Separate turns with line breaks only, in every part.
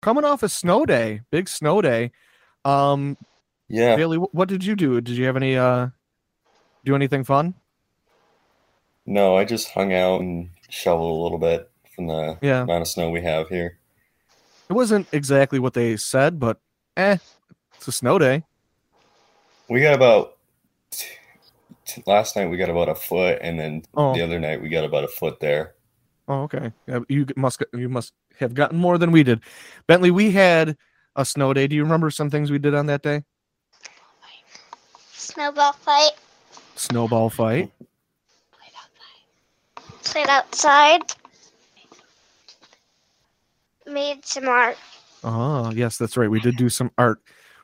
coming off a snow day, big snow day. Um,
Yeah.
Bailey, what did you do? Did you have any uh, do anything fun?
No, I just hung out and shoveled a little bit from the
Yeah.
amount of snow we have here.
It wasn't exactly what they said, but eh, it's a snow day.
We got about t- t- last night we got about a foot, and then
Oh.
the other night we got about a foot there.
Oh, okay. You must you must have gotten more than we did. Bentley, we had a snow day. Do you remember some things we did on that day?
Snowball fight.
Snowball fight.
Played outside. Played outside. Made some art.
Oh, yes, that's right. We did do some art.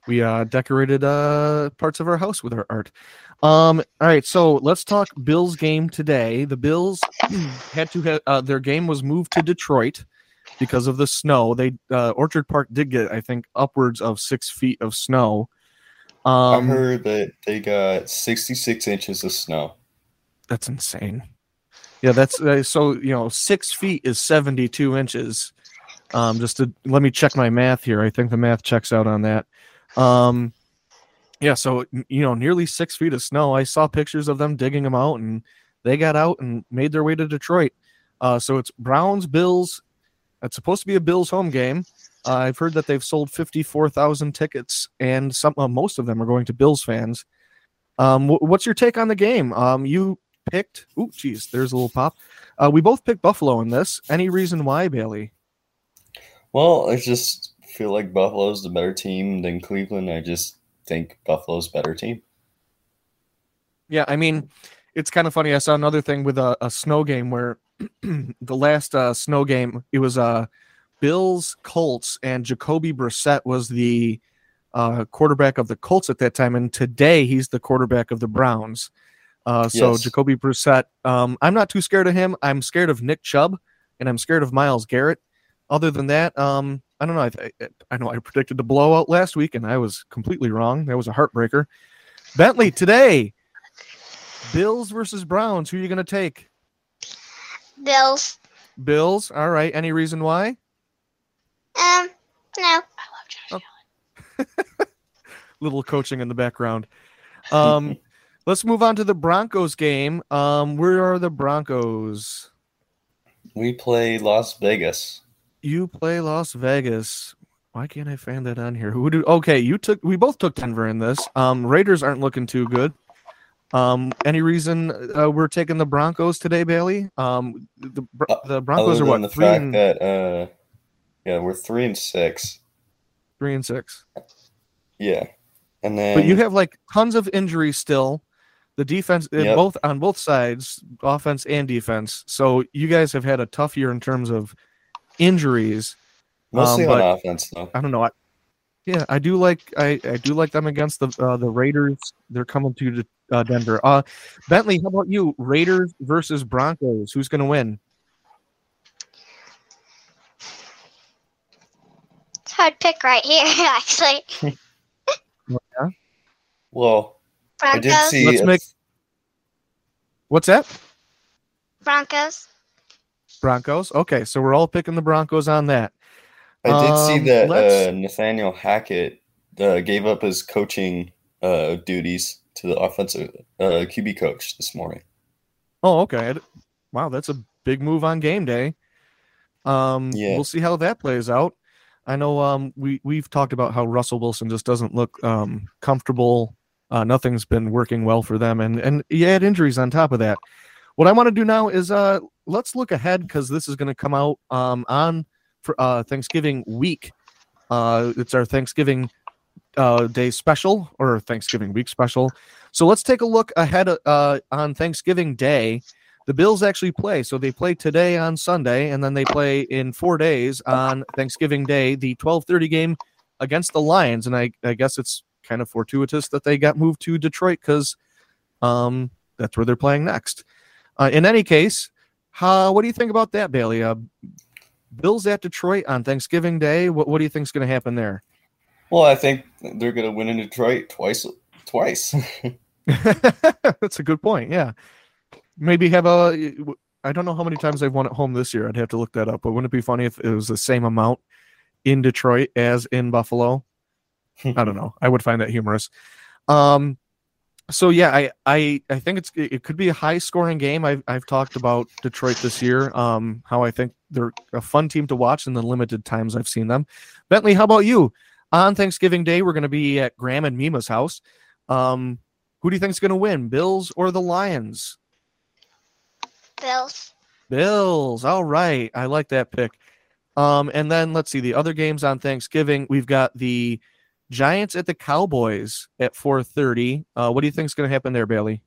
We uh decorated uh parts of our house with our art. Um all right, so let's talk Bills game today. The Bills had to have uh, their game was moved to Detroit because of the snow. They uh, Orchard Park did get I think upwards of 6 feet of snow.
I
Um
heard that they got 66 inches of snow.
That's insane. Yeah, that's uh, so you know six feet is seventy two inches. Um, just to let me check my math here. I think the math checks out on that. Um, yeah, so you know nearly six feet of snow. I saw pictures of them digging them out, and they got out and made their way to Detroit. Uh, so it's Browns Bills. It's supposed to be a Bills home game. Uh, I've heard that they've sold fifty four thousand tickets, and some uh, most of them are going to Bills fans. Um, wh- what's your take on the game? Um, you picked. Ooh, geez, there's a little pop. Uh, we both picked Buffalo in this. Any reason why, Bailey?
Well, I just feel like Buffalo's the better team than Cleveland. I just think Buffalo's better team.
Yeah, I mean, it's kind of funny. I saw another thing with a, a snow game where the last uh, snow game it was uh, Bills Colts and Jacoby Brissett was the uh, quarterback of the Colts at that time, and today he's the quarterback of the Browns. Uh, so
Yes.
Jacoby Brissett, um, I'm not too scared of him. I'm scared of Nick Chubb, and I'm scared of Myles Garrett. Other than that, um, I don't know. I, I, I know I predicted the blowout last week, and I was completely wrong. That was a heartbreaker. Bentley today, Bills versus Browns. Who are you going to take?
Bills.
Bills. All right. Any reason why?
Um, no. I love Josh Allen.
Little coaching in the background. Um, let's move on to the Broncos game. Um, where are the Broncos?
We play Las Vegas.
You play Las Vegas. Why can't I find that on here? Who do? Okay, you took. We both took Denver in this. Um, Raiders aren't looking too good. Um, any reason uh, we're taking the Broncos today, Bailey? Um, the the Broncos
Other
are what
the
three
fact
and,
that, uh, yeah, we're three and six.
three and six.
Yeah, and then
But you have like tons of injuries still. The defense,
Yep.
both on both sides, offense and defense. So you guys have had a tough year in terms of injuries.
mostly
um,
on offense though.
I don't know. I, yeah, I do like I, I do like them against the uh, the Raiders. They're coming to uh, Denver. Uh, Bentley, how about you? Raiders versus Broncos. Who's going to win?
It's hard pick right here, actually.
Well, I did
Broncos.
see.
Let's make- What's that?
Broncos.
Broncos. Okay, so we're all picking the Broncos on that.
I did
Um,
see that uh, Nathaniel Hackett uh, gave up his coaching uh, duties to the offensive uh, QB coach this morning.
Oh, okay. Wow, that's a big move on game day. Um,
Yeah.
we'll see how that plays out. I know um, we we've talked about how Russell Wilson just doesn't look um, comfortable. Uh, nothing's been working well for them, and and you add injuries on top of that. What I want to do now is uh, let's look ahead because this is going to come out um, on for uh, Thanksgiving week. Uh, it's our Thanksgiving uh, Day special or Thanksgiving week special. So let's take a look ahead uh, on Thanksgiving Day. The Bills actually play. So they play today on Sunday, and then they play in four days on Thanksgiving Day, the 12:30 game against the Lions. And I, I guess it's kind of fortuitous that they got moved to Detroit because um, that's where they're playing next. Uh, in any case, how, what do you think about that, Bailey? Uh, Bills at Detroit on Thanksgiving Day. What, what do you think is going to happen there?
Well, I think they're going to win in Detroit twice. Twice.
That's a good point. Yeah. Maybe have a. I don't know how many times they've won at home this year. I'd have to look that up. But wouldn't it be funny if it was the same amount in Detroit as in Buffalo. I don't know. I would find that humorous. Um, so yeah, I I I think it's it could be a high scoring game. I've I've talked about Detroit this year. Um, how I think they're a fun team to watch in the limited times I've seen them. Bentley, how about you? On Thanksgiving Day, we're going to be at Graham and Mima's house. Um, who do you think is going to win, Bills or the Lions?
Bills.
Bills. All right, I like that pick. Um, and then let's see the other games on Thanksgiving. We've got the Giants at the Cowboys at 4:30. Uh, what do you think is going to happen there, Bailey?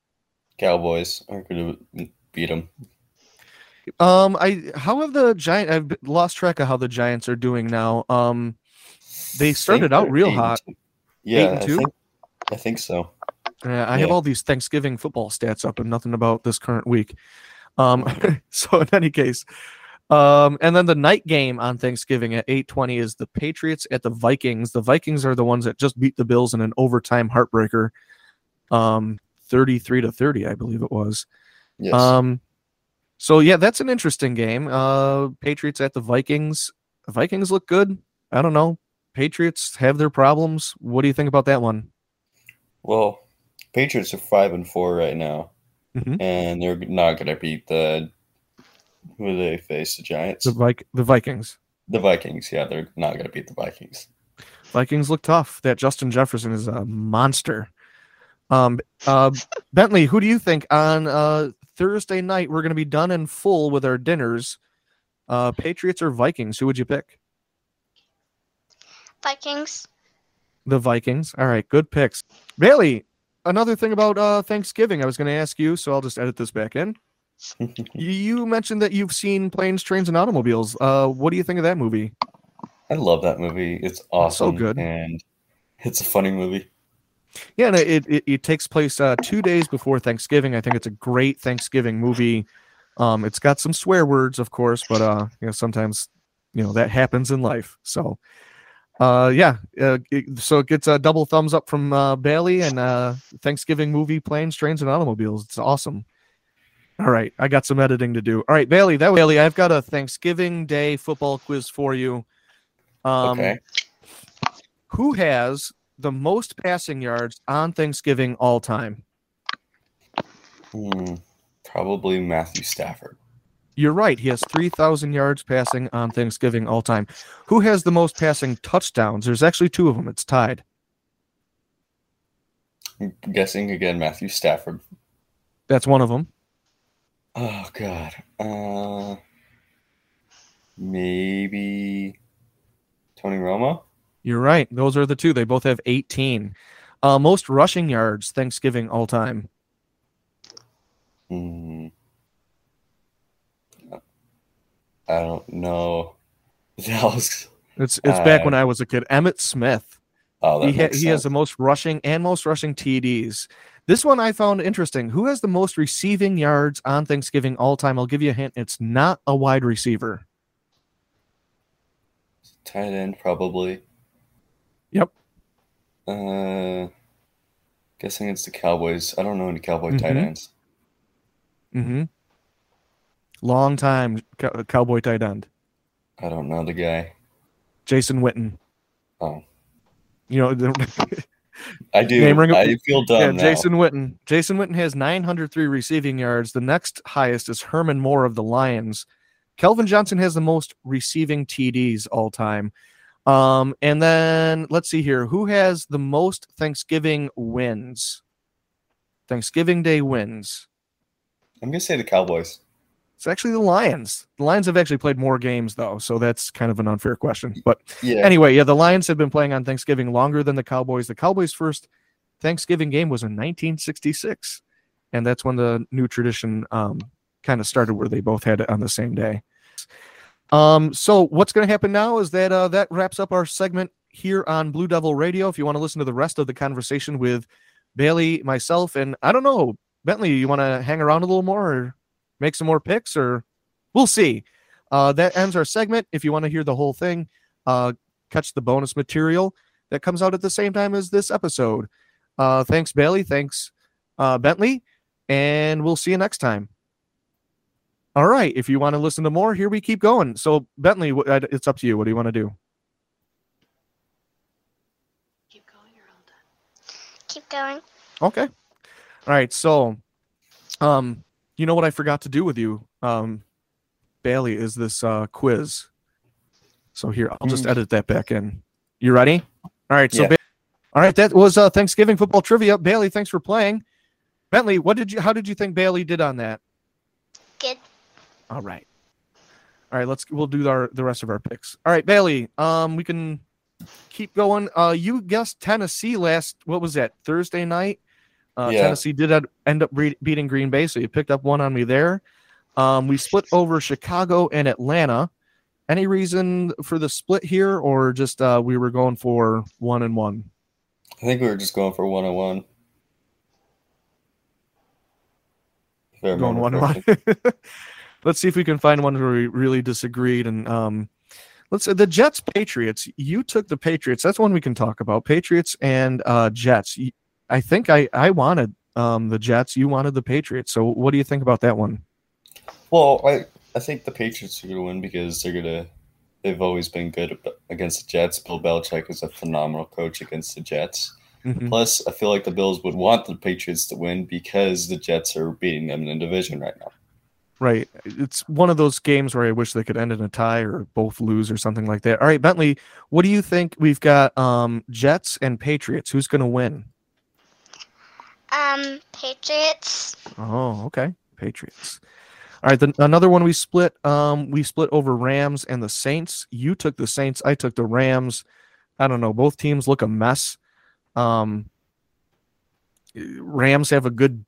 Cowboys are going to beat them.
Um, I how have the Giant? I've lost track of how the Giants are doing now. Um, they started out real hot.
Yeah, I think, I think so.
Yeah, I yeah. have all these Thanksgiving football stats up and nothing about this current week. Um, so in any case, um, and then the night game on Thanksgiving at 8:20 is the Patriots at the Vikings. The Vikings are the ones that just beat the Bills in an overtime heartbreaker. Um, 33 to 30, I believe it was.
Yes.
Um, so yeah, that's an interesting game. Uh, Patriots at the Vikings. The Vikings look good. I don't know. Patriots have their problems. What do you think about that one?
Well, Patriots are five and four right now,
mm-hmm.
and they're not going to beat the who do they face? The Giants.
The Vic- the Vikings.
The Vikings. Yeah, they're not going to beat the Vikings.
Vikings look tough. That Justin Jefferson is a monster. Um, uh, Bentley, who do you think on uh, Thursday night we're going to be done and full with our dinners? Uh, Patriots or Vikings? Who would you pick?
Vikings.
The Vikings. All right, good picks. Bailey, another thing about uh, Thanksgiving, I was going to ask you, so I'll just edit this back in. you mentioned that you've seen Planes, Trains, and Automobiles. Uh, what do you think of that movie?
I love that movie. It's awesome.
So good.
And it's a funny movie.
Yeah, and it, it, it takes place uh, two days before Thanksgiving. I think it's a great Thanksgiving movie. Um, it's got some swear words, of course, but uh, you know sometimes you know that happens in life. So, uh, yeah, uh, it, so it gets a double thumbs up from uh, Bailey and uh, Thanksgiving movie, Planes, Trains, and Automobiles. It's awesome. All right, I got some editing to do. All right, Bailey, that Bailey, I've got a Thanksgiving Day football quiz for you. Um,
okay.
Who has the most passing yards on Thanksgiving all time?
Hmm, probably Matthew Stafford.
You're right. He has 3,000 yards passing on Thanksgiving all time. Who has the most passing touchdowns? There's actually two of them. It's tied.
I'm guessing again, Matthew Stafford.
That's one of them.
Oh God. Uh, maybe Tony Romo.
You're right. Those are the two. They both have 18. Uh, most rushing yards Thanksgiving all time.
Hmm. I don't know. Was.
It's it's uh, back when I was a kid. Emmitt Smith.
Oh,
he
ha-
he has the most rushing and most rushing TDs. This one I found interesting. Who has the most receiving yards on Thanksgiving all time? I'll give you a hint. It's not a wide receiver.
Tight end, probably.
Yep.
Uh, guessing it's the Cowboys. I don't know any Cowboy
mm-hmm.
tight ends.
Mm-hmm. Long time cow- Cowboy tight end.
I don't know the guy.
Jason Witten.
Oh.
You know,
I do.
Name ring-
I feel dumb
yeah,
now.
Jason Witten. Jason Witten has 903 receiving yards. The next highest is Herman Moore of the Lions. Calvin Johnson has the most receiving TDs all time. Um, and then let's see here. Who has the most Thanksgiving wins? Thanksgiving Day wins.
I'm gonna say the Cowboys.
It's actually the Lions. The Lions have actually played more games though, so that's kind of an unfair question. But
Yeah.
anyway, yeah, the Lions have been playing on Thanksgiving longer than the Cowboys. The Cowboys' first Thanksgiving game was in 1966, and that's when the new tradition um, kind of started, where they both had it on the same day. Um, so what's going to happen now is that uh, that wraps up our segment here on Blue Devil Radio. If you want to listen to the rest of the conversation with Bailey, myself, and I don't know, Bentley, you want to hang around a little more or make some more picks, or we'll see. Uh, that ends our segment. If you want to hear the whole thing, uh, catch the bonus material that comes out at the same time as this episode. Uh, thanks, Bailey. Thanks, uh, Bentley. And we'll see you next time. All right. If you want to listen to more, here we keep going. So, Bentley, uh, it's up to you. What do you want to do?
keep going or all done?
Keep going.
Okay. All right. So, um, you know what I forgot to do with you, um, Bailey, is this uh, quiz. So here, I'll just
Mm.
edit that back in. You ready? All right. So,
Yeah.
Ba- all right, that was uh, Thanksgiving football trivia. Bailey, thanks for playing. Bentley, what did you? How did you think Bailey did on that?
Good.
All right. All right, let's we'll do our the rest of our picks. All right, Bailey, um we can keep going. Uh you guessed Tennessee last what was that? Thursday night. Uh
Yeah.
Tennessee did end- up re- beating Green Bay, so you picked up one on me there. Um we split over Chicago and Atlanta. Any reason for the split here or just uh we were going for one and one?
I think we were just going for one on one.
Going one and one. let's see if we can find one where we really disagreed. And um, let's say the Jets Patriots. You took the Patriots. That's one we can talk about. Patriots and uh, Jets. I think I I wanted um, the Jets. You wanted the Patriots. So what do you think about that one?
Well, I I think the Patriots are going to win because they're going to. They've always been good against the Jets. Bill Belichick is a phenomenal coach against the Jets.
Mhm.
Plus, I feel like the Bills would want the Patriots to win because the Jets are beating them in the division right now.
Right. It's one of those games where I wish they could end in a tie or both lose or something like that. All right, Bentley, what do you think? We've got um, Jets and Patriots. Who's going to win?
Um, Patriots.
Oh, okay. Patriots. All right, then another one we split. Um, we split over Rams and the Saints. You took the Saints. I took the Rams. I don't know. Both teams look a mess. Um, Rams have a good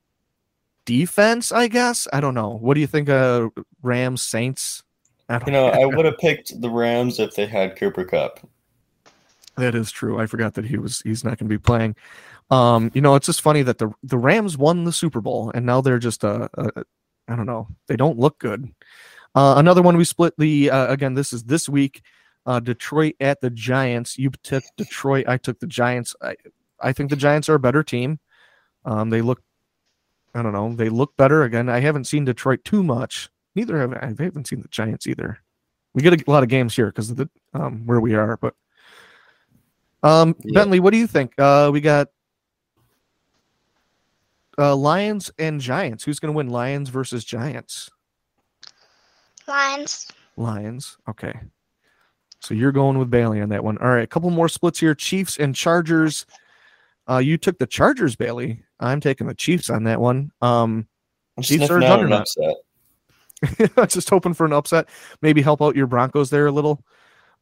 defense, I guess. I don't know. What do you think? Uh, Rams Saints. I
You know, I would have picked the Rams if they had Cooper Kupp.
That is true. I forgot that he was he's not going to be playing. Um, you know, it's just funny that the the Rams won the Super Bowl and now they're just a, a I don't know. They don't look good. Uh, another one we split the uh, again. This is this week. Uh, Detroit at the Giants. You took Detroit. I took the Giants. I I think the Giants are a better team. Um, they look. I don't know. They look better again. I haven't seen Detroit too much. Neither have I. I haven't seen the Giants either. We get a lot of games here because of the um, where we are, but um,
Yeah.
Bentley, what do you think? Uh, we got uh, Lions and Giants. Who's going to win? Lions versus Giants.
Lions.
Lions. Okay. So you're going with Bailey on that one. All right. A couple more splits here. Chiefs and Chargers. Uh, you took the Chargers, Bailey. I'm taking the Chiefs on that one. Um,
I'm
Chiefs are a
out an
juggernaut.
upset.
just hoping for an upset. Maybe help out your Broncos there a little.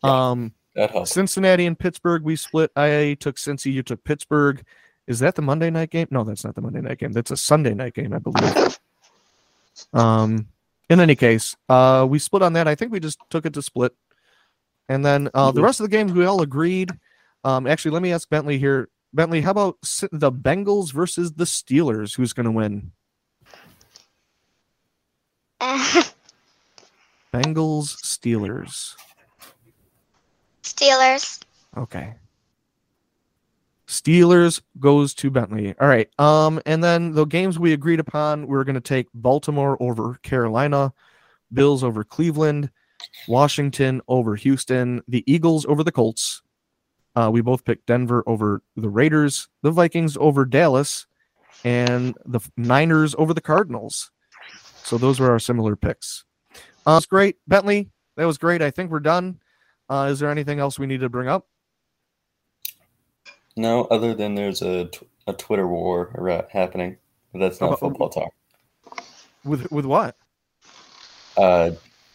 Yeah.
Um,
That helps.
Cincinnati and Pittsburgh, we split. I took Cincy, you took Pittsburgh. Is that the Monday night game? No, that's not the Monday night game. That's a Sunday night game, I believe. Um, in any case, uh, we split on that. I think we just took it to split. And then uh, the rest of the games we all agreed. Um, actually, let me ask Bentley here. Bentley, how about the Bengals versus the Steelers? Who's going to win? Bengals, Steelers.
Steelers.
Okay. Steelers goes to Bentley. All right. Um, and then the games we agreed upon, we are going to take Baltimore over Carolina, Bills over Cleveland, Washington over Houston, the Eagles over the Colts. Uh, we both picked Denver over the Raiders, the Vikings over Dallas, and the Niners over the Cardinals. So those were our similar picks. Uh, it's great, Bentley. That was great. I think we're done. Uh, is there anything else we need to bring up?
No, other than there's a, tw- a Twitter war happening. That's not
About-
football talk.
With with what?
Uh,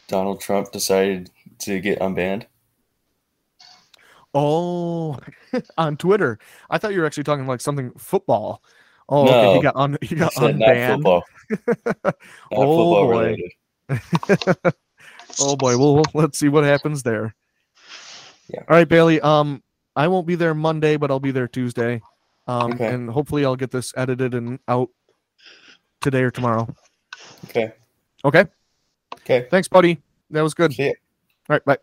Donald Trump decided to get unbanned.
Oh, on Twitter. I thought you were actually talking like something football. Oh, okay. He got un, he got
said not
unbanned.
football. Not
Oh,
football
boy. oh boy. Well, let's see what happens there.
Yeah.
All right, Bailey. Um, I won't be there Monday, but I'll be there Tuesday. Um,
Okay.
and hopefully I'll get this edited and out today or tomorrow.
Okay.
Okay.
Okay.
Thanks, buddy. That was good. All right. Bye.